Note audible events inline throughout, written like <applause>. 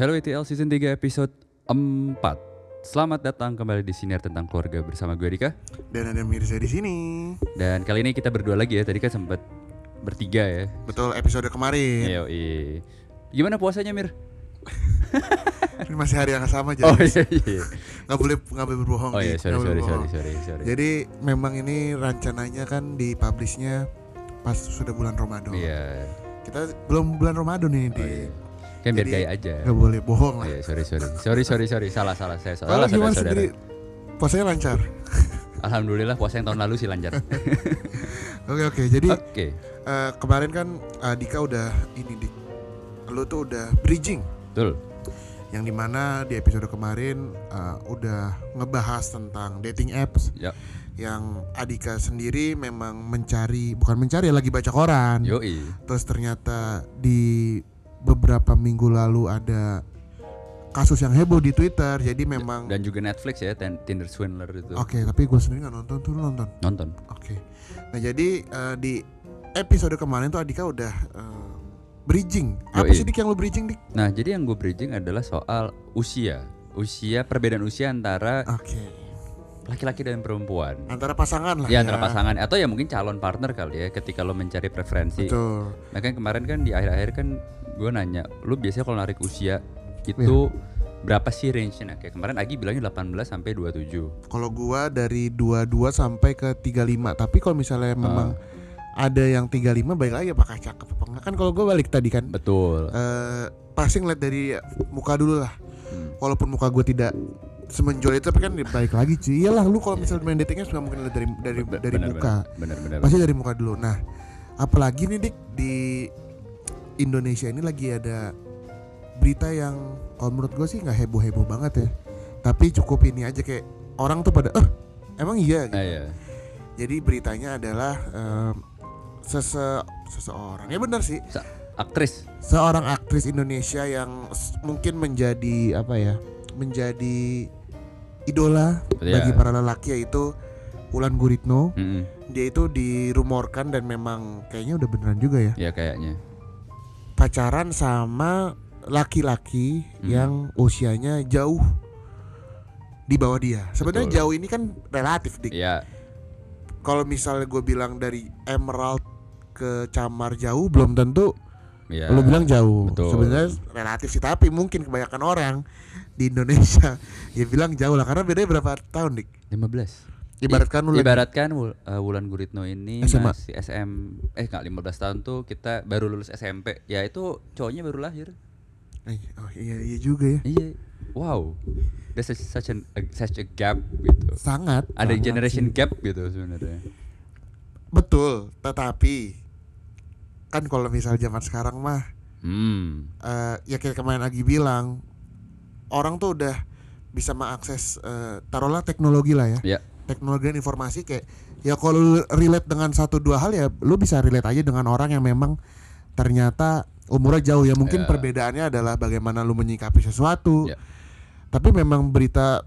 Hello ETL Season 3 episode 4 Selamat datang kembali di Sinar Tentang Keluarga bersama gue Dika Dan ada Mirza di sini. Dan kali ini kita berdua lagi ya, tadi kan sempat bertiga ya Betul episode kemarin. Ayo, Gimana puasanya Mir? <laughs> Ini masih hari yang sama jadi Oh iya iya nggak boleh nggak boleh berbohong. Oh iya sorry Nggak boleh sorry sorry berbohong. sorry sorry Jadi memang ini rencananya kan dipublishnya pas sudah bulan Ramadan. Iya Kita belum bulan Ramadan ini di oh, iya. Kan biar Jadi, gaya aja. nggak boleh bohong Oh lah. iya sorry sorry. Sorry sorry sorry. Salah salah. Saya Kalau salah gimana saudara sendiri? Puasanya lancar. <laughs> Alhamdulillah puasa yang tahun lalu sih lancar. <laughs> Oke oke. Jadi Oke. eh, kemarin kan eh, Dika udah ini dik. Lu tuh udah bridging. Betul. Yang di mana di episode kemarin eh, udah ngebahas tentang dating apps. Ya. Yang Adika sendiri memang mencari bukan mencari lagi baca koran. Yoi. Terus ternyata di beberapa minggu lalu ada kasus yang heboh di Twitter jadi memang Dan juga Netflix ya Tin- Tinder Swindler itu. Oke tapi gue sendiri nggak nonton tuh nonton? Nonton. Oke. Nah jadi eh, di episode kemarin tuh Adika udah eh, bridging. Apa Yoi. sih dik yang lu bridging dik? Nah, jadi yang gue bridging adalah soal usia. Usia perbedaan usia antara oke laki-laki dan perempuan. antara pasangan lah Ya antara pasangan atau ya mungkin calon partner kali ya ketika lo mencari preferensi. betul Nah kan kemarin kan di akhir-akhir kan gue nanya, lu biasanya kalau narik usia itu berapa sih range-nya? Kayak kemarin Agi bilangnya 18 sampai 27. Kalau gua dari 22 sampai ke 35, tapi kalau misalnya Ah. memang ada yang 35 baik lagi apakah cakep apa enggak kan kalau gua balik tadi kan Betul. eh pasti ngeliat dari muka dulu lah. Hmm. Walaupun muka gue tidak semenjual itu tapi kan baik lagi cuy. Iyalah lu kalau misalnya main dating apps nggak mungkin dari dari Be- dari benar, muka. Benar benar. Pasti dari muka dulu. Nah, apalagi nih Dik di Indonesia ini lagi ada berita yang kalau menurut gue sih nggak heboh-heboh banget ya. Tapi cukup ini aja kayak orang tuh pada eh emang iya gitu. Ah, iya. Jadi beritanya adalah em, sese seseorang ya benar sih Sa- aktris. seorang aktris Indonesia yang mungkin menjadi apa ya menjadi idola Iya. bagi para lelaki yaitu Ulan Guritno Mm-mm. dia itu dirumorkan dan memang kayaknya udah beneran juga ya Ya kayaknya. pacaran sama laki-laki Hmm. yang usianya jauh di bawah dia sebenarnya jauh ini kan relatif dik Iya. kalau misalnya gue bilang dari Emerald ke Camar jauh belum tentu Iya. lu bilang jauh betul. sebenarnya relatif sih tapi mungkin kebanyakan orang di Indonesia <laughs> ya bilang jauh lah karena bedanya berapa tahun dik 15. ibaratkan lu lagi- Ibaratkan Wul- uh, Wulan Guritno ini SMA. masih SM eh enggak 15 tahun tuh kita baru lulus SMP. Ya itu cowoknya baru lahir. Eh, oh iya iya juga ya Iya. Wow. There's a- such an a- such a gap gitu. sangat Ada sangat generation sih. gap gitu sebenarnya. betul tetapi kan kalau misal zaman sekarang mah Hmm. eh, ya kayak kemarin lagi bilang orang tuh udah bisa mengakses eh, taruhlah teknologi lah ya Ya. teknologi dan informasi kayak ya kalau relate dengan satu dua hal ya lu bisa relate aja dengan orang yang memang ternyata umurnya jauh ya mungkin Ya. perbedaannya adalah bagaimana lu menyikapi sesuatu Ya. tapi memang berita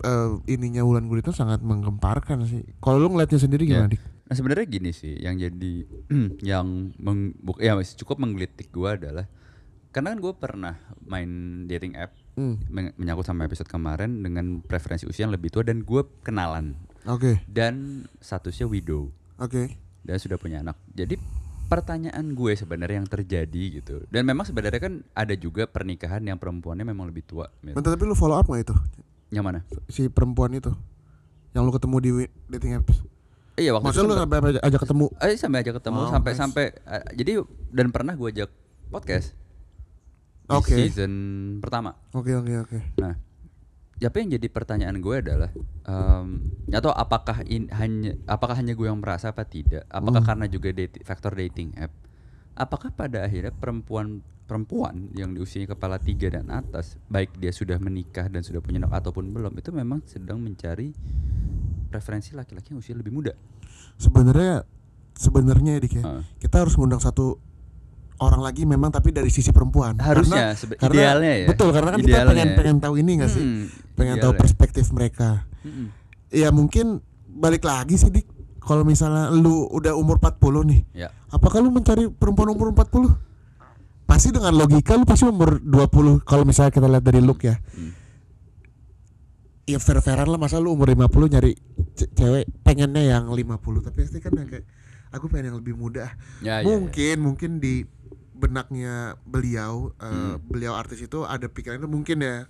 eh, ininya Wulan Guritno sangat menggemparkan sih kalau lu ngeliatnya sendiri Ya. gimana dik Nah sebenarnya gini sih, yang jadi <clears throat> yang meng, ya cukup menggelitik gua adalah karena kan gue pernah main dating app Hmm, men- menyangkut sama episode kemarin dengan preferensi usia yang lebih tua dan gue kenalan oke dan statusnya widow oke dan sudah punya anak. Jadi pertanyaan gue sebenarnya yang terjadi gitu. Dan memang sebenarnya kan ada juga pernikahan yang perempuannya memang lebih tua. Bentar, tapi lu follow up gak itu Yang mana? si perempuan itu yang lu ketemu di dating apps Iya waktu itu lu sampai ajak ketemu Eh sampai aja ketemu Oh, sampai nice. sampai eh, jadi dan pernah gue ajak podcast Oke. season pertama. oke oke oke Nah, apa yang jadi pertanyaan gue adalah em atau apakah in, hanya apakah hanya gue yang merasa apa tidak? Apakah Hmm. karena juga date- faktor dating app? Apakah pada akhirnya perempuan perempuan yang di usianya kepala tiga dan atas, baik dia sudah menikah dan sudah punya anak ataupun belum, itu memang sedang mencari preferensi laki-laki yang usia lebih muda. sebenarnya sebenarnya ya Dik ya Heeh. kita harus ngundang satu orang lagi memang tapi dari sisi perempuan Harusnya, Karena- karena- idealnya ya. betul karena kan kita Idealnya. pengen pengen tahu ini gak sih Mm-mm, pengen tahu idealnya. perspektif mereka Mm-mm. ya mungkin balik lagi sih dik kalau misalnya lu udah umur 40 nih Ya. apakah lu mencari perempuan umur 40 pasti dengan logika lu pasti umur 20 kalau misalnya kita lihat dari look ya. Hmm. Ya fair-fairan lah masa lu umur 50 nyari ce- cewek pengennya yang 50 tapi pasti kan kayak aku pengen yang lebih muda. Ya, ya, ya. mungkin mungkin di benaknya beliau eh, Hmm. beliau artis itu ada pikiran itu mungkin ya.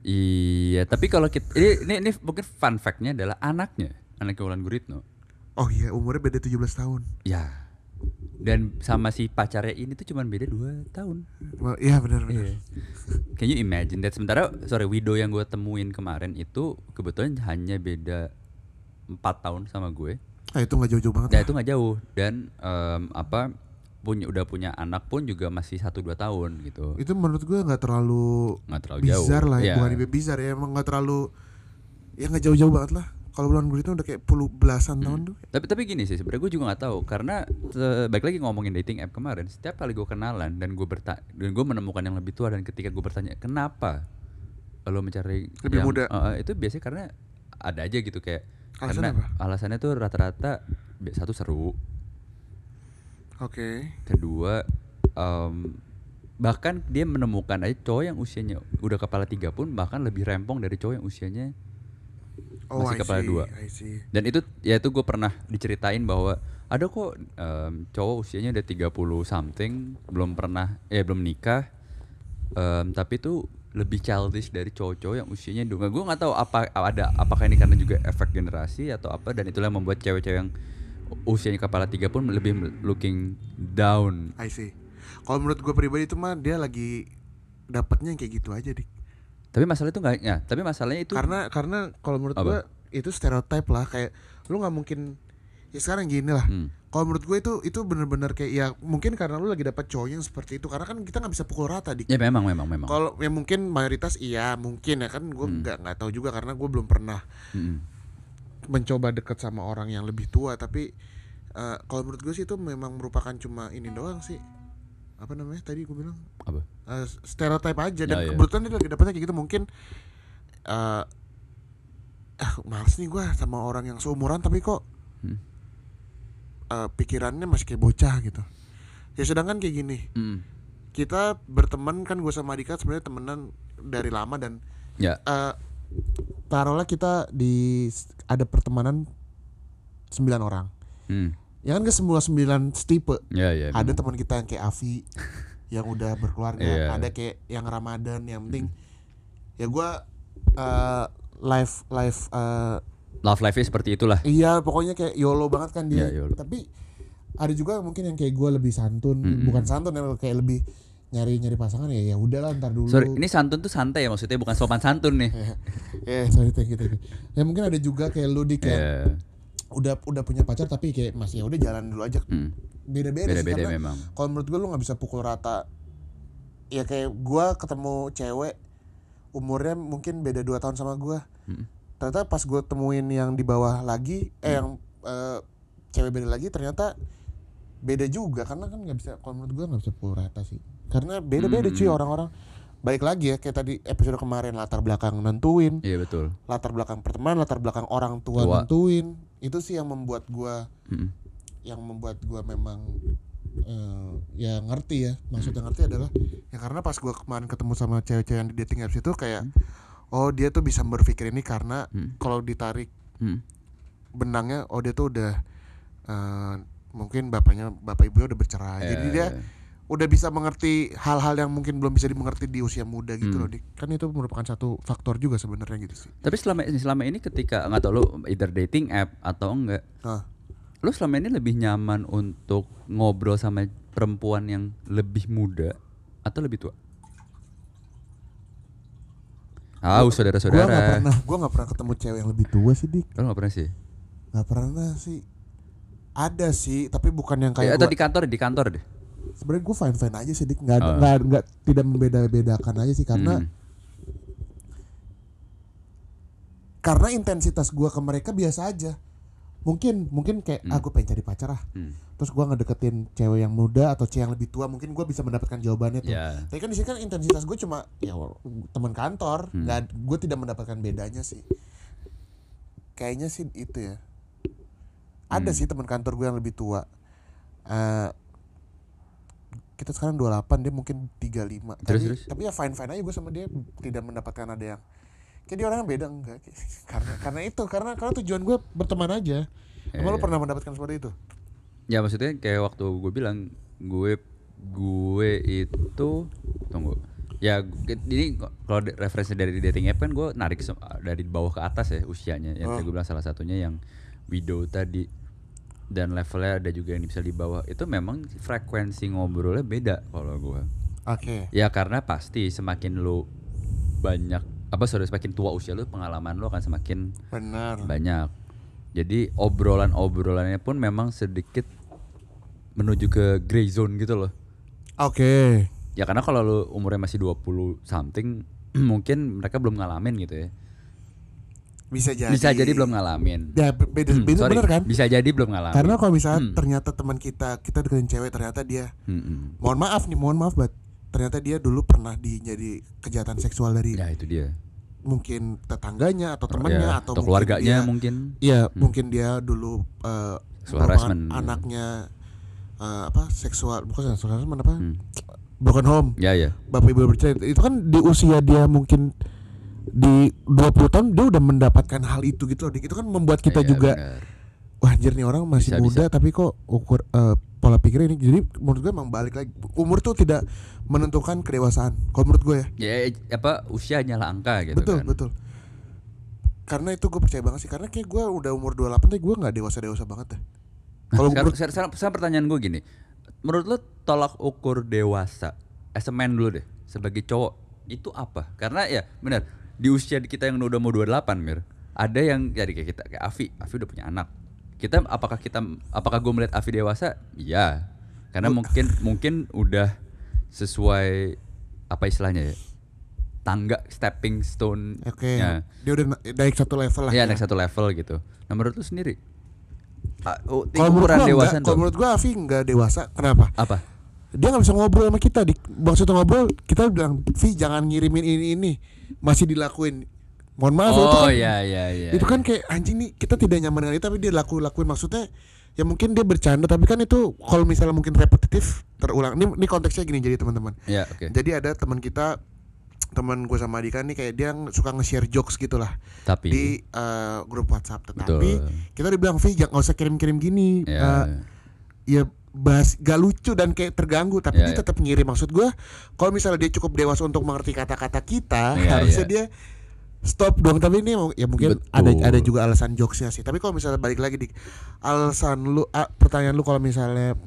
Iya, tapi kalau kita ini, ini ini mungkin fun fact-nya adalah anaknya, anaknya Wulan Guritno. Oh iya umurnya beda 17 tahun. Ya. Dan sama si pacarnya ini tuh cuman beda 2 tahun. Wah, Iya benar benar. Iya. Can you imagine that? Sementara sorry Widow yang gue temuin kemarin itu kebetulan hanya beda 4 tahun sama gue. Ah itu nggak jauh-jauh banget. Dan lah. itu nggak jauh dan em, apa punya udah punya anak pun juga masih 1 2 tahun gitu. Itu menurut gue nggak terlalu Nggak terlalu jauh. bizar lah ya, Iya. bukan bizar ya emang nggak terlalu ya nggak jauh-jauh banget lah. Kalau bulan itu udah kayak puluh belasan tahun tuh. Tapi tapi gini sih sebenarnya gue juga nggak tahu karena balik lagi ngomongin dating app kemarin setiap kali gue kenalan dan gue bertanya dan gue menemukan yang lebih tua dan ketika gue bertanya kenapa lo mencari Lebih yang- muda. Eh, itu biasanya karena ada aja gitu kayak Alasan karena apa? alasannya tuh rata-rata satu seru Oke. kedua em, bahkan dia menemukan aja cowok yang usianya udah kepala tiga pun bahkan lebih rempong dari cowok yang usianya Oh, I Masih kepala see, dua. I dan itu ya itu gue pernah diceritain bahwa ada kok em, cowok usianya udah 30 something belum pernah eh belum nikah em, tapi itu lebih childish dari cowok-cowok yang usianya dua gue nggak tahu apa ada apakah ini karena juga efek generasi atau apa dan itulah yang membuat cewek-cewek yang usianya kepala tiga pun lebih looking down I see. Kalau menurut gue pribadi itu mah dia lagi dapatnya yang kayak gitu aja dik. Tapi masalah itu nggak ya tapi masalahnya itu Karena karena kalau menurut gue itu stereotype lah kayak lu nggak mungkin ya sekarang gini lah. Hmm. Kalau menurut gue itu itu bener-bener kayak ya mungkin karena lu lagi dapat cowok yang seperti itu karena kan kita nggak bisa pukul rata dik. ya memang memang memang Kalau ya mungkin mayoritas iya mungkin ya kan gue Hmm. nggak nggak tahu juga karena gue belum pernah Mm-mm. mencoba deket sama orang yang lebih tua tapi eh, kalau menurut gue sih itu memang merupakan cuma ini doang sih apa namanya tadi gue bilang apa eh, stereotype aja dan Ya, ya. kebetulan dia lagi dapetnya kayak gitu mungkin eh ah males nih gue sama orang yang seumuran tapi kok Hmm. eh, pikirannya masih kayak bocah gitu ya sedangkan kayak gini Mm. kita berteman kan gue sama Dika sebenarnya temenan dari lama dan ya eh taruhlah kita di ada pertemanan sembilan orang Hmm. Ya kan gak semua sembilan setipe ya ya ada teman kita yang kayak Avi <laughs> yang udah berkeluarga Iya. ada kayak yang Ramadan yang penting ya gua eh live live eh, love life-nya seperti itulah iya pokoknya kayak YOLO banget kan dia Iya, YOLO. tapi ada juga mungkin yang kayak gua lebih santun Mm-mm. bukan santun ya kayak lebih nyari nyari pasangan ya ya udahlah ntar dulu Sorry, ini santun tuh santai ya maksudnya bukan sopan santun nih. <laughs> eh sorry thank you, thank you. ya mungkin ada juga kayak lu dik yang Iya. Udah udah punya pacar tapi kayak masih ya udah jalan dulu aja Hmm. beda-beda sih Beda-beda karena memang. kalau menurut gue lu nggak bisa pukul rata ya kayak gua ketemu cewek umurnya mungkin beda dua tahun sama gua Hmm. ternyata pas gue temuin yang di bawah lagi eh yang eh, cewek beda lagi ternyata beda juga karena kan nggak bisa kalau menurut gua nggak bisa pukul rata sih karena beda-beda cuy Hmm. orang-orang baik lagi ya kayak tadi episode kemarin latar belakang nentuin Iya betul. latar belakang pertemanan latar belakang orang tua, Tua. nentuin itu sih yang membuat gua Mm-mm. yang membuat gua memang eh, ya ngerti ya maksudnya ngerti adalah ya karena pas gua kemarin ketemu sama cewek-cewek yang di dating apps itu kayak oh dia tuh bisa berpikir ini karena Hmm. kalau ditarik Hmm. benangnya oh dia tuh udah eh, mungkin bapaknya bapak ibunya udah bercerai jadi Iya, dia. Udah bisa mengerti hal-hal yang mungkin belum bisa dimengerti di usia muda gitu Hmm. loh Dik. kan itu merupakan satu faktor juga sebenarnya gitu sih Tapi selama ini selama ini ketika nggak tahu lu either dating app atau enggak, nah lu selama ini lebih nyaman untuk ngobrol sama perempuan yang lebih muda atau lebih tua? Ah, Gua nggak saudara-saudara. pernah gua nggak pernah ketemu cewek yang lebih tua sih dik Lu nggak pernah sih? nggak pernah sih ada sih tapi bukan yang kayak atau gua di kantor di kantor deh. Sebenarnya gue fine fine aja sih dik nggak Oh. nggak nggak tidak membeda bedakan aja sih karena Hmm. karena intensitas gua ke mereka biasa aja mungkin mungkin kayak Hmm. aku pengen cari pacar ah Hmm. terus gua ngedeketin cewek yang muda atau cewek yang lebih tua mungkin gua bisa mendapatkan jawabannya tuh Ya. tapi kan di sini kan intensitas gue cuma ya teman kantor Hmm. nggak gue tidak mendapatkan bedanya sih kayaknya sih itu ya ada Hmm. sih teman kantor gue yang lebih tua Eh, kita sekarang 28 dia mungkin 35 Terus, tapi, terus? tapi ya fine fine aja gue sama dia tidak mendapatkan ada yang kayak dia orang yang beda enggak. <laughs> Karena karena itu karena karena tujuan gue berteman aja. Emang lu iya. pernah mendapatkan seperti itu? Ya maksudnya kayak waktu gue bilang gue gue itu tunggu. Ya ini kalau referensi dari dating app kan gue narik dari bawah ke atas ya usianya. Yang tadi gue bilang salah satunya yang widow tadi dan levelnya ada juga yang bisa di bawah itu memang frekuensi ngobrolnya beda kalau gue oke ya karena pasti semakin lu banyak apa sorry semakin tua usia lu pengalaman lu akan semakin benar banyak. Jadi obrolan-obrolannya pun memang sedikit menuju ke gray zone gitu loh. oke Ya karena kalau lu umurnya masih 20 something <clears throat> mungkin mereka belum ngalamin gitu ya. Bisa jadi Bisa jadi belum ngalamin. ya be- beda Hmm, beda bener kan Bisa jadi belum ngalamin. karena kalau misalnya Hmm. ternyata teman kita kita deketin cewek ternyata dia Mm-mm. mohon maaf nih mohon maaf banget ternyata dia dulu pernah di jadi kejahatan seksual dari Ya itu dia. mungkin tetangganya atau temannya Ya, atau, atau mungkin keluarganya dia- mungkin. Iya, mungkin dia dulu uh, anaknya uh, apa seksual bukan seksual apa? Hmm. Broken home. Ya ya. Bapak Ibu bercerita itu kan di usia dia mungkin di 20 tahun dia udah mendapatkan hal itu gitu loh. Dik. Itu kan membuat kita Iya, juga benar. wah anjir nih orang masih Bisa, muda tapi kok ukur uh, pola pikirnya ini. Jadi menurut gue emang balik lagi umur tuh tidak menentukan kedewasaan. Kalau menurut gue ya. Ya apa usianya lah angka gitu betul, kan. betul. Karena itu gue percaya banget sih karena kayak gue udah umur 28 tapi gue nggak dewasa-dewasa banget deh. Nah, Kalau menurut sekarang, sekarang- sekarang pertanyaan gue gini, menurut lo tolak ukur dewasa, as a man dulu deh, sebagai cowok itu apa? Karena ya benar di usia kita yang udah mau 28 mir, ada yang jadi kayak kita kayak Avi, Avi udah punya anak. Kita apakah kita apakah gue melihat Avi dewasa? Iya, karena mungkin mungkin udah sesuai apa istilahnya ya tangga stepping stone Oke, ya dia udah na- naik satu level lah. ya ya. naik satu level gitu. Nah menurut lu sendiri? Ah, oh, Kalau menurut ukuran gua dewasa enggak, tuh kalau menurut gua Avi nggak dewasa. Kenapa? apa? Dia nggak bisa ngobrol sama kita. Di maksudnya ngobrol, kita bilang, Vi jangan ngirimin ini ini, masih dilakuin. Mohon maaf ya, itu oh kan, iya iya iya. itu iya. kan kayak anjing nih kita tidak nyaman dengan itu tapi dia laku lakuin maksudnya ya mungkin dia bercanda tapi kan itu kalau misalnya mungkin repetitif terulang. Ini, ini konteksnya gini jadi teman-teman. Ya oke. Jadi ada teman kita teman gue sama Dika nih kayak dia suka nge-share jokes gitu lah Tapi di eh, grup WhatsApp tetapi Betul. kita dibilang Vi jangan nggak usah kirim-kirim gini ya. Eh, ya bahas gak lucu dan kayak terganggu tapi Ya, dia ya. tetap ngirim maksud gua kalau misalnya dia cukup dewasa untuk mengerti kata-kata kita Ya, harusnya ya. dia stop dong tapi ini ya mungkin Betul. ada ada juga alasan jokesnya sih tapi kalau misalnya balik lagi di alasan lu ah, pertanyaan lu kalau misalnya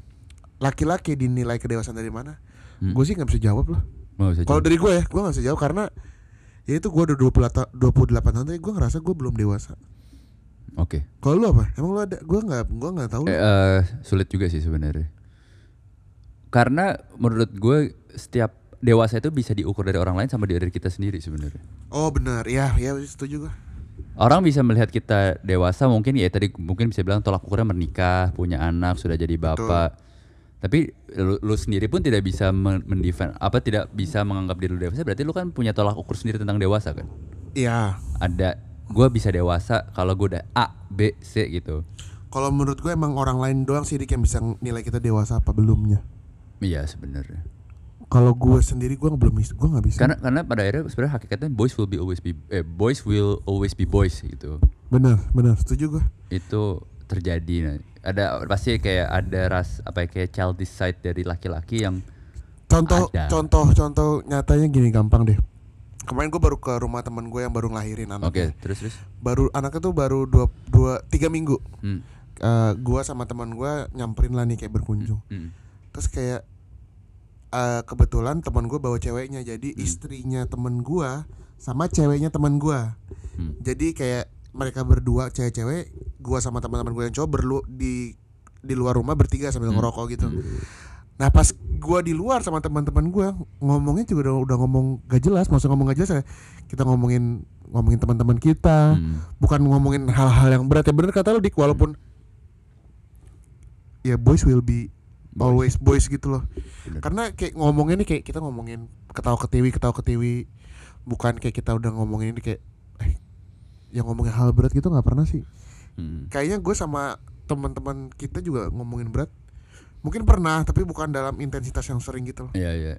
laki-laki dinilai kedewasaan dari mana Hmm. gue sih nggak bisa jawab loh kalau dari gue ya gue nggak bisa jawab karena ya itu gue udah 20 ta- 28 tahun tapi gue ngerasa gue belum dewasa Oke. kalau lu apa emang lu ada gue nggak gue nggak tahu Eh, eh, sulit juga sih sebenarnya. Karena menurut gue setiap dewasa itu bisa diukur dari orang lain sama dari kita sendiri sebenarnya. oh benar ya ya setuju gue Orang bisa melihat kita dewasa mungkin ya tadi mungkin bisa bilang tolak ukurnya menikah, punya anak, sudah jadi bapak. Tapi lu, lu sendiri pun tidak bisa men- mendefend apa tidak bisa menganggap diri lu dewasa berarti lu kan punya tolak ukur sendiri tentang dewasa kan? Iya Ada gua bisa dewasa kalau gue udah A, B, C gitu. Kalau menurut gue emang orang lain doang sih Dik, yang bisa nilai kita dewasa apa belumnya. Iya sebenarnya. Kalau gue sendiri gue belum bisa, gue nggak bisa. Karena karena pada akhirnya sebenarnya hakikatnya boys will be always be eh boys will always be boys gitu. Bener, bener, setuju gue. Itu terjadi nah. ada pasti kayak ada ras apa ya, kayak childish side dari laki-laki yang Contoh, Ada. contoh, contoh nyatanya gini gampang deh. Kemarin gue baru ke rumah teman gue yang baru ngelahirin oke anaknya. terus terus Baru anaknya tuh baru dua, dua tiga minggu. hmm, Eh gue sama teman gue nyamperin lah nih kayak berkunjung. hmm, Terus kayak eh kebetulan teman gue bawa ceweknya, jadi Hmm. istrinya teman gue sama ceweknya teman gue. hmm. jadi kayak mereka berdua cewek-cewek gua sama teman-teman gue yang cowok berlu di di luar rumah bertiga sambil Hmm. ngerokok gitu nah pas gua di luar sama teman-teman gua ngomongnya juga udah, udah ngomong gak jelas maksud ngomong gak jelas ya kita ngomongin ngomongin teman-teman kita Hmm. bukan ngomongin hal-hal yang berat ya bener kata lu dik walaupun ya boys will be Boys. always boys gitu loh Bener. karena kayak ngomongnya nih kayak kita ngomongin ketawa ketiwi ketawa ketiwi bukan kayak kita udah ngomongin ini kayak eh yang ngomongin hal berat gitu nggak pernah sih Hmm. kayaknya gue sama teman-teman kita juga ngomongin berat Mungkin pernah tapi bukan dalam intensitas yang sering gitu loh. Iya iya.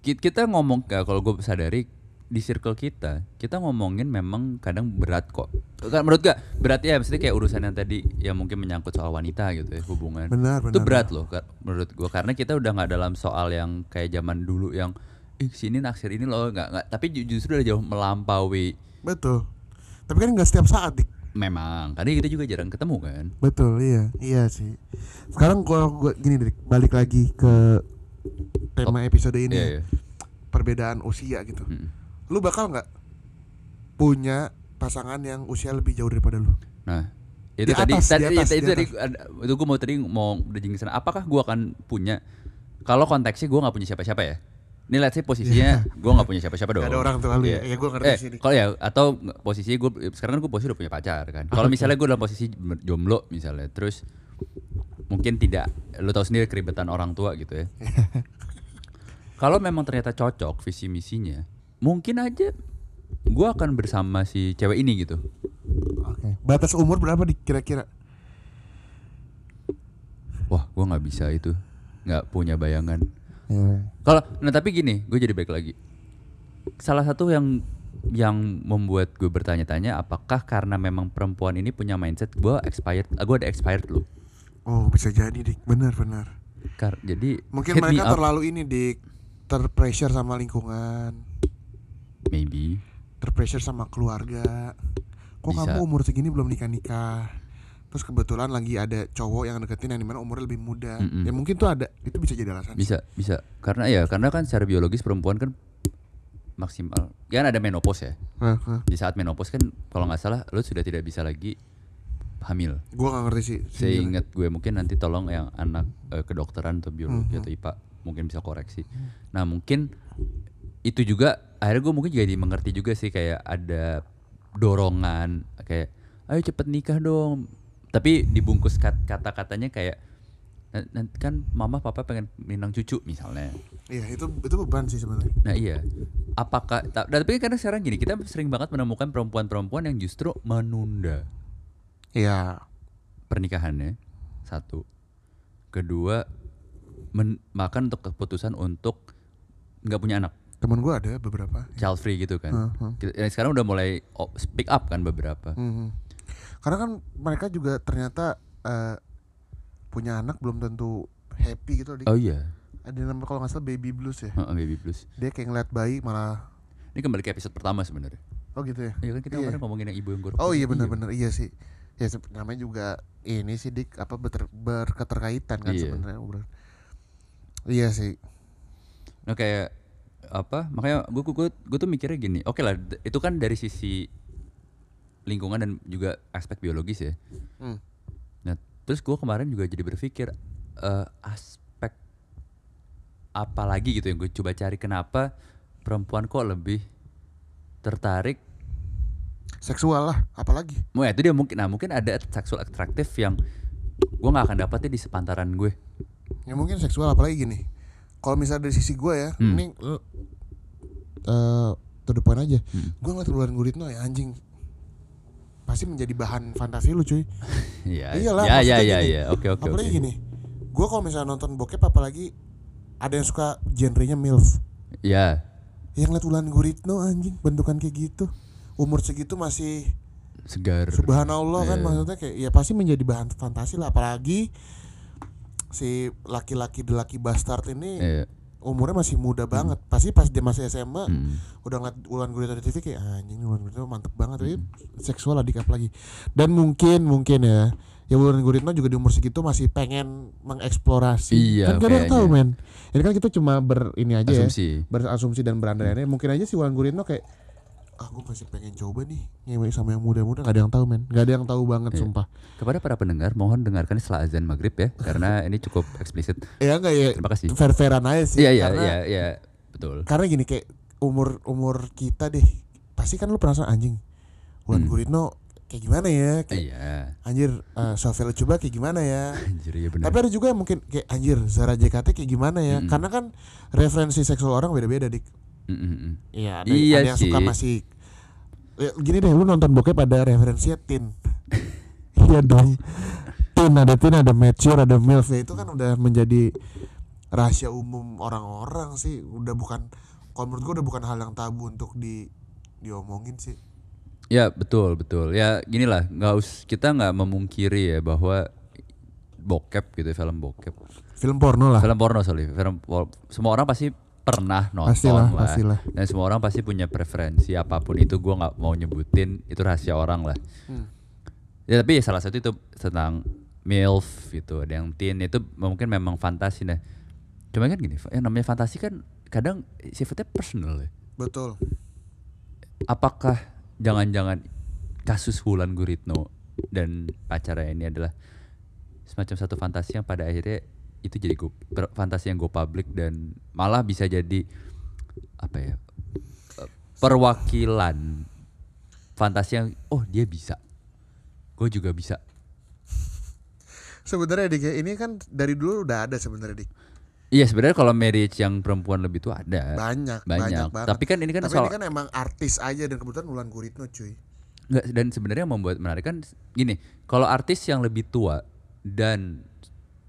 Ki- Kita ngomong ya, kalau gue sadari di circle kita, kita ngomongin memang kadang berat kok. Kan menurut gak berat ya, maksudnya kayak urusan yang tadi yang mungkin menyangkut soal wanita gitu ya hubungan. Benar, Itu benar. berat loh menurut gua karena kita udah nggak dalam soal yang kayak zaman dulu yang ih sini naksir ini loh nggak nggak tapi ju- justru udah jauh melampaui Betul. Tapi kan nggak setiap saat dik. Memang karena kita juga jarang ketemu kan. Betul, iya, iya sih. Sekarang gua, gua gini dik, balik lagi ke tema episode ini. Iya ya. iya. Perbedaan usia gitu. Mm. Lu bakal nggak punya pasangan yang usia lebih jauh daripada lu? Nah, itu Di tadi atas, tadi di atas, itu di tadi itu gue mau tadi mau. Apakah gue akan punya kalau konteksnya gue nggak punya siapa-siapa ya? Ini let's say posisinya gue nggak punya siapa-siapa dong. Gak ada orang tua lu Iya. ya? Ya gue ngerti Eh, sih dik. kalau ya atau posisinya gue sekarang kan gue posisi udah punya pacar kan. Kalau misalnya gue dalam posisi jomblo misalnya, terus mungkin tidak, lo tau sendiri keribetan orang tua gitu ya. <laughs> Kalau memang ternyata cocok visi misinya, mungkin aja gue akan bersama si cewek ini gitu. Oke. Batas umur berapa dik kira-kira? Wah, gue nggak bisa itu, nggak punya bayangan. Ya. Kalau, nah tapi gini, gue jadi baik lagi. Salah satu yang yang membuat gue bertanya-tanya, apakah karena memang perempuan ini punya mindset gue expired, gue ada expired loh. Oh bisa jadi dik, benar-benar. Kar jadi Mungkin mereka terlalu ini dik, terpressure sama lingkungan, maybe. terpressure sama keluarga. Kok Bisa. kamu umur segini belum nikah nikah? Terus kebetulan lagi ada cowok yang deketin yang di mana umurnya lebih muda. Mm-mm. Ya mungkin tuh ada, itu bisa jadi alasan. Bisa, bisa. Karena ya, karena kan secara biologis perempuan kan maksimal. Ya kan ada menopause ya. Hah, hah. Di saat menopause kan kalau nggak salah lo sudah tidak bisa lagi hamil. Gua gak ngerti sih. Seingat gue mungkin nanti tolong yang anak eh, kedokteran atau biologi Mhm. atau IPA mungkin bisa koreksi. Nah mungkin itu juga akhirnya gue mungkin juga dimengerti juga sih kayak ada dorongan kayak ayo cepet nikah dong. Tapi dibungkus kat- kata-katanya kayak "Nan- nanti kan mama papa pengen minang cucu misalnya. Iya itu itu beban sih sebenarnya. Nah iya. Apakah dan tapi kadang sekarang gini kita sering banget menemukan perempuan-perempuan yang justru menunda Iya. pernikahannya satu kedua men- makan untuk keputusan untuk nggak punya anak Temen gua ada beberapa. child free gitu kan. Kita- ya sekarang udah mulai speak up kan beberapa Mhm. Karena kan mereka juga ternyata eh, punya anak belum tentu happy gitu. Dik. oh iya Ada namanya kalau nggak salah baby blues ya. Heeh, baby blues Dia kayak ngeliat bayi malah. ini kembali ke episode pertama sebenarnya Oh gitu ya. Iya kan kita Iya. kemarin ngomongin yang ibu yang gorok Oh iya benar-benar iya sih. Ya namanya juga ini sih dik apa beter- berketerkaitan kan Iya. sebenarnya. Iya sih. Nah kayak apa? Makanya gue gue gue tuh mikirnya gini. Oke lah, d- itu kan dari sisi lingkungan dan juga aspek biologis ya. Hmm. Nah, terus gue kemarin juga jadi berpikir eh, aspek apa lagi gitu yang gue coba cari kenapa perempuan kok lebih tertarik. Seksual lah, apalagi. Mau ya itu dia mungkin, nah mungkin ada seksual atraktif yang gue nggak akan dapetnya di sepantaran gue. Ya mungkin seksual apalagi gini. Kalau misalnya dari sisi gue ya, Hmm. ini eh uh, to the point aja. Hmm. Gue ngeliat Wulan Guritno ya anjing. Pasti menjadi bahan fantasi lu cuy. <laughs> Iya, Iyalah, ya, ya, maksudnya ya, gini. ya, oke, oke, apalagi oke. gini. Gue kalau misalnya nonton bokep apalagi ada yang suka genrenya MILF. Ya, Yang ngeliat Wulan Guritno anjing bentukan kayak gitu. Umur segitu masih segar. Subhanallah kan Iya. maksudnya kayak ya pasti menjadi bahan fantasi lah apalagi si laki-laki lucky bastard ini Iya. Umurnya masih muda banget. Pasti pas dia masih SMA Hmm. udah ngeliat Wulan Guritno di TV kayak "Ah, anjing ini Wulan Guritno mantep banget tapi seksual adik apalagi. Dan mungkin mungkin ya ya Wulan Guritno juga di umur segitu masih pengen mengeksplorasi. Iya, kan gak ada yang tahu men. Ini kan kita cuma ber ini aja ya Asumsi. berasumsi dan berandai-andai mungkin aja si Wulan Guritno kayak ah gue masih pengen coba nih ngewe sama yang muda-muda gak ada yang tahu men gak ada yang tahu banget Iya. sumpah Kepada para pendengar, mohon dengarkan setelah azan maghrib ya, <laughs> karena ini cukup eksplisit. ya enggak ya Terima kasih. fair-fairan aja sih Iya, iya, iya, iya, betul. karena gini kayak umur umur kita deh pasti kan lu penasaran anjing Wulan Hmm. Guritno kayak gimana ya kayak Iya, anjir uh, Sofia coba kayak gimana ya <laughs> anjir ya benar. tapi ada juga yang mungkin kayak anjir Zara JKT kayak gimana ya Mm-mm. karena kan referensi seksual orang beda-beda dik Mm. Iya, ada, Iya ada yang suka sih. masih Ya, gini deh, lu nonton bokep ada referensinya tin. <laughs> iya dong. teen, ada teen, ada mature, ada milf ya, itu kan udah menjadi rahasia umum orang-orang sih. Udah bukan kalau menurut gua udah bukan hal yang tabu untuk di diomongin sih. Ya betul betul. Ya gini lah, nggak us kita nggak memungkiri ya bahwa bokep gitu film bokep. Film porno lah. Film porno sorry, film por- semua orang pasti pernah nonton Pastilah, lah. pastilah. Dan semua orang pasti punya preferensi apa pun itu gua nggak mau nyebutin itu rahasia orang lah. Hmm. Ya tapi salah satu itu tentang milf gitu, ada yang teen itu mungkin memang fantasi nah. Cuma kan gini, yang namanya fantasi kan kadang sifatnya personal ya. Betul. apakah jangan-jangan kasus Wulan Guritno dan pacarnya ini adalah semacam satu fantasi yang pada akhirnya itu jadi per- fantasi yang go public dan malah bisa jadi apa ya eh, perwakilan fantasi yang oh dia bisa gue juga bisa Sebenarnya dik ya, ini kan dari dulu udah ada sebenarnya dik. iya sebenarnya kalau marriage yang perempuan lebih tua ada Banyak, banyak, banyak, banget. tapi kan ini kan Tapi soal ini kan emang artis aja dan kebetulan Wulan Guritno cuy. Nggak, dan sebenarnya yang membuat menarik kan gini, kalau artis yang lebih tua dan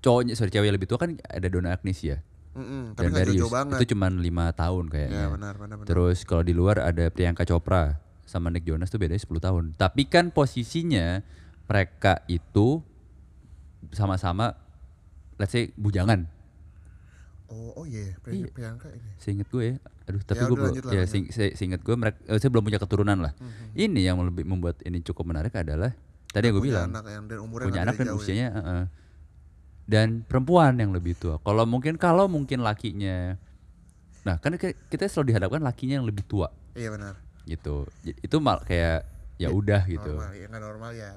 cowoknya sorry cewek yang lebih tua kan ada Donna Agnesia Mm-mm, tapi dan nggak Darius. jauh banget. Itu cuman lima tahun kayaknya. Ya benar, benar, benar. Terus kalau di luar ada Priyanka Chopra sama Nick Jonas tuh bedanya 10 tahun. Tapi kan posisinya mereka itu sama-sama let's say bujangan. Oh, oh iya, Pri- Priyanka ini. Seinget gue ya. Aduh, tapi Ya gue udah, belum ya lanjut. sing- se- seinget gue mereka eh, saya belum punya keturunan lah. Mhm. Ini yang lebih membuat ini cukup menarik adalah tadi yang gue Punya bilang anak yang dan umurnya punya anak dan jauh ya. usianya heeh. Dan perempuan yang lebih tua. Kalau mungkin kalau mungkin lakinya Nah, kan ki- kita selalu dihadapkan lakinya yang lebih tua Iya benar. gitu. Itu mal kayak ya udah gitu. Normal, ya nggak normal ya.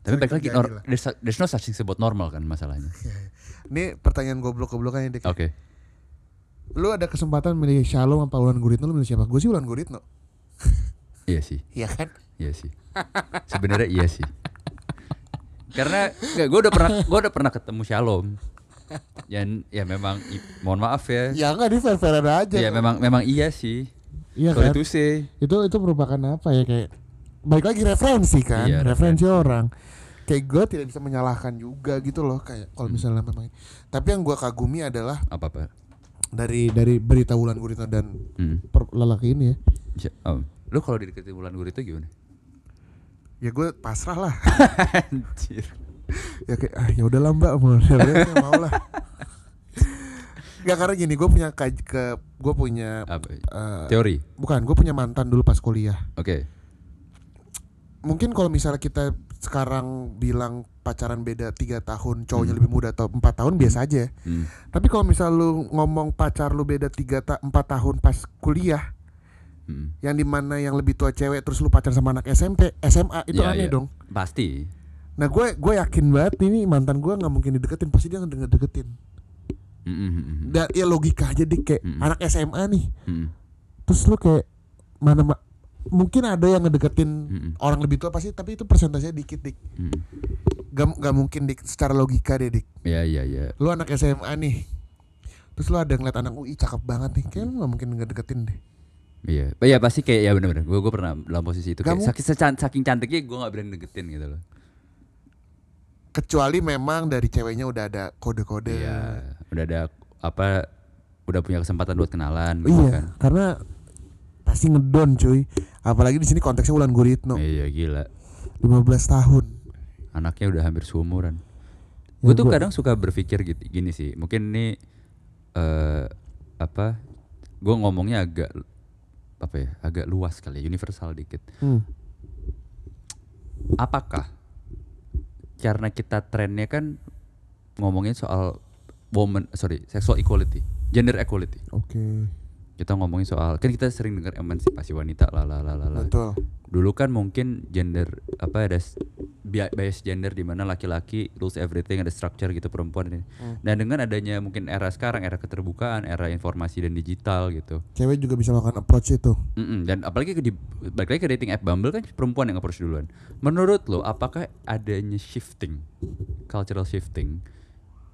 Tapi balik lagi nor- lah. there's, there's no such thing about normal kan masalahnya. <laughs> Ini pertanyaan goblok-goblokannya dik. Oke. Lu ada kesempatan milih Shalom apa Wulan Guritno lu milih siapa? Gue sih Wulan Guritno. Iya sih. Iya kan? Iya sih. Sebenarnya iya sih. <laughs> Karena gue udah pernah gue udah pernah ketemu Shalom. Dan ya memang i- mohon maaf ya. Ya enggak di fair-fair aja. Ya memang memang iya sih. Iya Sorry kan? to say. itu itu merupakan apa ya kayak baik lagi referensi kan Iya, referensi orang kayak gue tidak bisa menyalahkan juga gitu loh kayak kalau misalnya memang tapi yang gue kagumi adalah Apa apa? dari dari berita Wulan Guritno dan Hmm. per, lelaki ini ya. Oh. Lu kalau dideketin bulan guru itu gimana? Ya gue pasrah lah Anjir. ya kayak ah, ya udahlah mbak mau ya mau lah Gak karena gini gue punya kaj- ke gue punya Apa? eh, Teori. bukan gue punya mantan dulu pas kuliah Oke. mungkin kalau misalnya kita sekarang bilang pacaran beda tiga tahun cowoknya lebih muda atau empat tahun biasa aja Hmm. tapi kalau misal lu ngomong pacar lu beda tiga ta empat tahun pas kuliah Hmm. yang di mana yang lebih tua cewek terus lu pacaran sama anak SMP SMA itu Iya, aneh iya. dong Pasti. nah gue gue yakin banget ini mantan gue nggak mungkin dideketin pasti dia ngedeketin Mm, mm, mm, mm. dan ya logika aja dik kayak Mm-mm. anak SMA nih Mm, terus lu kayak mana ma- mungkin ada yang ngedeketin Mm-mm. orang lebih tua pasti tapi itu persentasenya dikit dik mm. gak, gak mungkin dik secara logika deh dik Ya ya ya. lu anak SMA nih terus lu ada ngeliat anak UI cakep banget nih kayaknya lu gak mungkin ngedeketin deh Iya, ya pasti kayak ya benar-benar. Gue gue pernah dalam posisi itu. Kamu- Kayak saking, saking cantiknya gue nggak berani deketin gitu loh. kecuali memang dari ceweknya udah ada kode-kode Iya, udah ada apa? Udah punya kesempatan buat kenalan, gitu Iya, kan? karena pasti ngedon cuy. Apalagi di sini konteksnya Wulan Guritno, Iya gila. 15 tahun. Anaknya udah hampir seumuran. Ya, gue tuh gua- kadang suka berpikir gitu, gini sih. Mungkin ini eh apa? Gue ngomongnya agak apa ya? Agak luas kali, ya, universal dikit. Hmm. apakah karena kita trennya kan ngomongin soal woman sorry sexual equality gender equality Oke, kita ngomongin soal kan kita sering dengar emansipasi wanita lah lah lah lah lah. betul. dulu kan mungkin gender apa ada bias gender di mana laki-laki rules everything ada structure gitu perempuan ini Hmm. dan dengan adanya mungkin era sekarang era keterbukaan era informasi dan digital gitu Cewek juga bisa melakukan approach itu. Mm-mm, dan apalagi ke di, balik lagi ke dating app Bumble kan perempuan yang approach duluan. Menurut lo apakah adanya shifting, cultural shifting?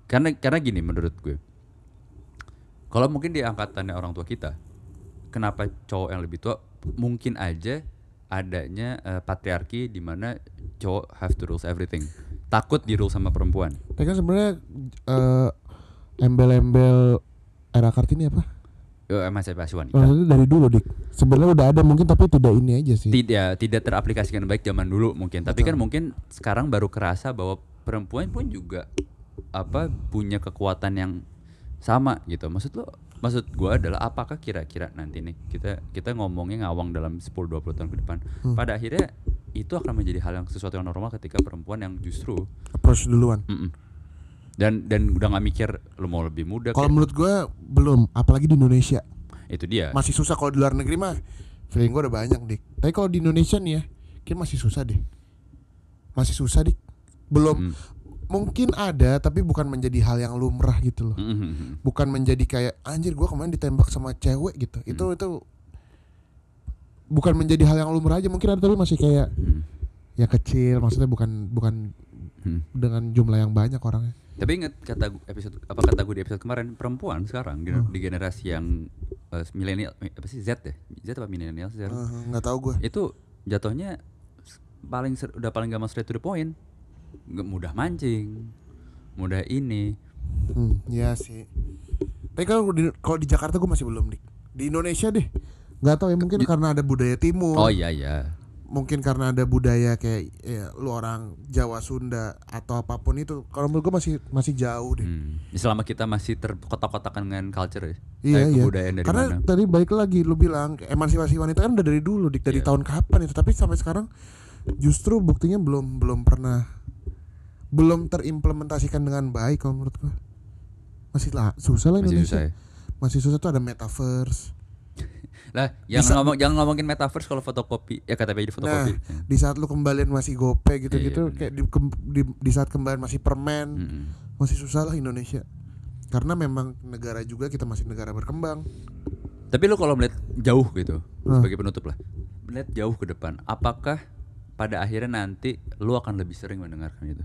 Karena karena gini menurut gue. Kalau mungkin di angkatannya orang tua kita, kenapa cowok yang lebih tua mungkin aja adanya eh, patriarki di mana cowok have to rules everything. takut di rule sama perempuan. Tapi kan sebenarnya eh, embel-embel era Kartini apa? Eh, emansipasi wanita. Maksudnya dari dulu dik. Sebenarnya udah ada mungkin tapi tidak ini aja sih. Tidak tidak teraplikasikan baik zaman dulu mungkin, tapi Betul. kan mungkin sekarang baru kerasa bahwa perempuan pun juga apa punya kekuatan yang sama gitu. Maksud lo maksud gua adalah apakah kira-kira nanti nih kita kita ngomongnya ngawang dalam 10 20 tahun ke depan. Hmm. Pada akhirnya itu akan menjadi hal yang sesuatu yang normal ketika perempuan yang justru Approach duluan. mm-mm. dan dan udah nggak mikir lo mau lebih muda Kalau menurut gua belum, apalagi di Indonesia. itu dia. Masih susah kalau di luar negeri mah. Feeling gua udah banyak dik. Tapi kalau di Indonesia nih ya, kayak masih susah deh. Masih susah dik. Belum Mm. Mungkin ada tapi bukan menjadi hal yang lumrah gitu loh. Mm-mm. Bukan menjadi kayak anjir gua kemarin ditembak sama cewek gitu. Itu itu bukan menjadi hal yang lumrah aja mungkin ada tapi masih kayak Mm. ya kecil maksudnya bukan bukan Mm. dengan jumlah yang banyak orangnya. Tapi ingat kata episode apa kata gue di episode kemarin perempuan sekarang di, Hmm. di generasi yang eh, milenial eh, apa sih Z ya Z apa milenial sih sekarang Eh, nggak tahu gue. itu jatuhnya paling ser- udah paling gampang straight to the point mudah mancing mudah ini Hmm, ya sih. Tapi kalau di kalau di Jakarta gue masih belum dik. Di Indonesia deh. Nggak tahu ya mungkin karena ada budaya timur. oh iya iya Mungkin karena ada budaya kayak ya, lu orang Jawa Sunda atau apa pun itu. Kalau menurut gue masih masih jauh deh. Hmm. Selama kita masih terkotak-kotakan dengan culture ya. Iya iya. kebudayaan dari Karena mana. tadi balik lagi lu bilang emansipasi wanita kan udah dari dulu dik dari Iya. tahun kapan itu tapi sampai sekarang justru buktinya belum belum pernah belum terimplementasikan dengan baik kalau menurut gua. Masih lah susah lah Masih Indonesia. susah ya. Masih susah tuh ada metaverse. <laughs> Lah, jangan Bisa- ngomong jangan ngomongin metaverse kalau fotokopi. Ya KTP di fotokopi. Nah, di saat lu kembalian masih gope gitu-gitu Iya, iya, kayak di, di, di saat kembalian masih permen Mm-mm. masih susah lah Indonesia karena memang negara juga kita masih negara berkembang Tapi lu kalau melihat jauh gitu, Hmm. sebagai penutup lah, melihat jauh ke depan, apakah pada akhirnya nanti lu akan lebih sering mendengarkan itu?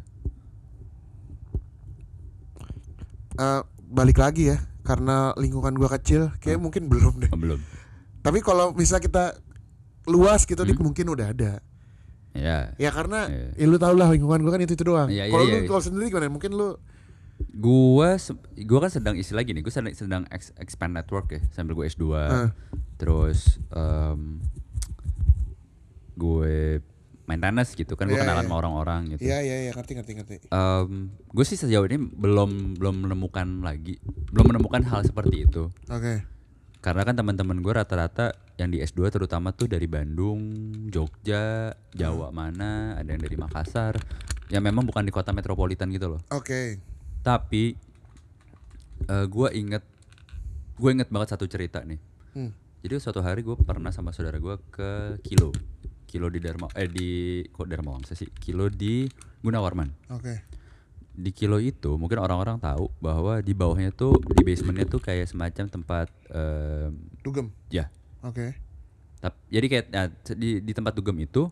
Eh, balik lagi ya karena lingkungan gua kecil kayak mungkin belum deh Oh, belum. tapi kalau misal kita luas gitu Hmm. mungkin udah ada Ya, ya karena Iya. ya lu tau lah lingkungan gua kan itu itu doang Iya, iya, kalau iya, lu kalau sendiri gimana mungkin lu gua gua kan sedang isi lagi nih, gua sedang, sedang ex- expand network ya, sambil gue S2. Ah. Terus em, gue main tenis gitu kan, gue Iya, kenalan iya. sama orang-orang gitu. iya iya iya ngerti ngerti ngerti gue sih sejauh ini belum belum menemukan lagi, belum menemukan hal seperti itu. oke Karena kan teman-teman gue rata-rata yang di S2 terutama tuh dari Bandung, Jogja, Jawa mana, ada yang dari Makassar. Yang memang bukan di kota metropolitan gitu loh. oke Tapi eh gue inget gue inget banget satu cerita nih. Hmm. Jadi suatu hari gue pernah sama saudara gue ke Kilo, Kilo di Dharma, eh di kok Dharma Wangsa sih, Kilo di Gunawarman. oke. Di Kilo itu mungkin orang-orang tahu bahwa di bawahnya tuh di basementnya tuh kayak semacam tempat em, dugem. Ya. Oke. Tap- jadi kayak nah, di di tempat dugem itu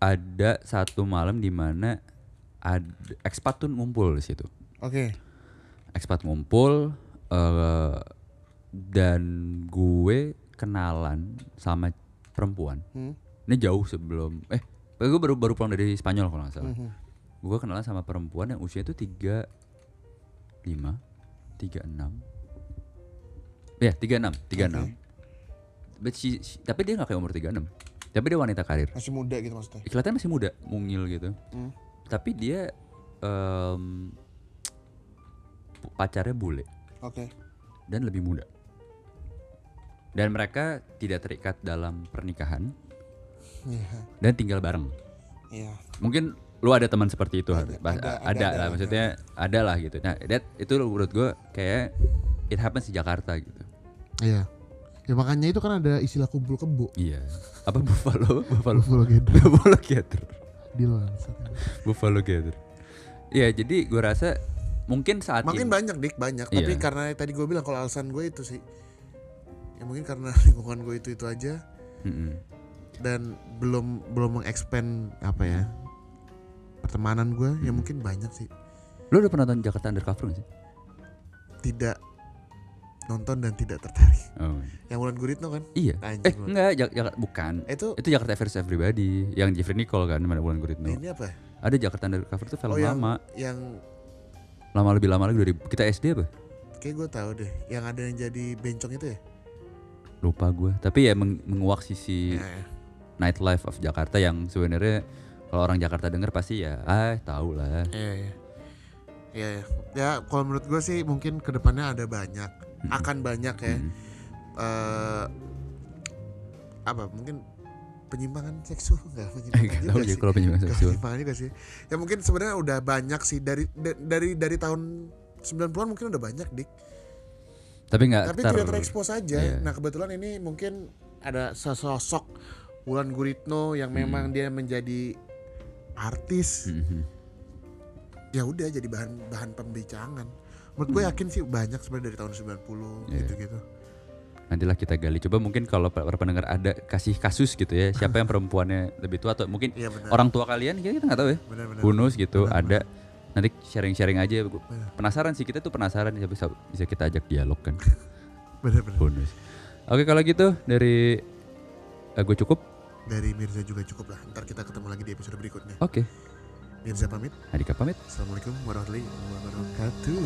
ada satu malam di mana ada ekspat tuh ngumpul di situ. oke. Ekspat ngumpul eh dan gue kenalan sama perempuan. Hmm. Ini jauh sebelum eh gue baru baru pulang dari Spanyol kalau nggak salah. Mhm. Gue kenalan sama perempuan yang usianya tuh tiga lima tiga enam ya tiga enam tiga enam But she- she- tapi dia nggak kayak umur 36 tapi dia wanita karir masih muda gitu maksudnya kelihatan masih muda mungil gitu Hmm. tapi dia em, pacarnya bule oke dan lebih muda dan mereka tidak terikat dalam pernikahan. Iya. Dan tinggal bareng. Iya. Mungkin lu ada teman seperti itu Ada, ada, ada, ada, lah ada. maksudnya ada lah gitu. Nah that itu menurut gue kayak it happens di Jakarta gitu. Iya. Ya makanya itu kan ada istilah kumpul kebo. Iya. Apa <laughs> buffalo? Buffalo. Buffalo Gather. <laughs> buffalo gather. Bangsat. buffalo gather. Iya jadi gue rasa mungkin saat Makin ini banyak dik banyak. Tapi Iya. karena tadi gue bilang kalau alasan gue itu sih ya mungkin karena <laughs> lingkungan gue itu itu aja Mm-mm. dan belum belum mengexpand apa ya pertemanan gue ya Hmm. mungkin banyak sih lu udah pernah nonton Jakarta Undercover gak sih tidak nonton dan tidak tertarik oh. yang Wulan Guritno kan iya Anjing eh lu. enggak Jak- Jak- bukan itu itu Jakarta versus Everybody yang Jeffrey Nicole kan mana bulan Guritno ini apa ya? Ada Jakarta Undercover tuh film oh yang lama, yang lama lebih lama lagi dari kita SD apa? kayak gue tahu deh yang ada yang jadi bencong itu ya Lupa gue. Tapi ya meng- menguak sisi Ya, ya. nightlife of Jakarta yang sebenarnya kalau orang Jakarta denger pasti ya ah tahu lah. Iya, iya. Iya, iya. Ya, kalau menurut gue sih mungkin ke depannya ada banyak, Mm-mm. akan banyak ya. Mm. eh apa? Mungkin penyimpangan seksual <laughs> enggak penyimpangan Gak juga ya sih. kalau penyimpangan Nggak, seksual. penyimpangan juga sih. Ya mungkin sebenarnya udah banyak sih dari da- dari dari tahun 90-an mungkin udah banyak, Dik. Tapi nggak Tapi ter- tidak terekspos aja. Iya. Nah, kebetulan ini mungkin ada sesosok Wulan Guritno yang memang Hmm. dia menjadi artis Mhm. ya udah jadi bahan bahan pembicaraan. Menurut gue Hmm. yakin sih banyak sebenarnya dari tahun 90 Iya. gitu-gitu. Nantilah kita gali. Coba mungkin kalau para pendengar ada kasih kasus gitu ya, siapa yang <laughs> perempuannya lebih tua atau mungkin benar. orang tua kalian kita nggak tahu ya. benar. Bonus gitu Benar, ada. Nanti sharing-sharing aja. Gua Benar. Penasaran sih kita tuh penasaran bisa, bisa kita ajak dialog kan. <laughs> Benar. Bonus. Oke kalau gitu dari eh, gue cukup. Dari Mirza juga cukup lah. Ntar kita ketemu lagi di episode berikutnya. Oke. Mirza pamit. Adika pamit. Assalamualaikum warahmatullahi wabarakatuh.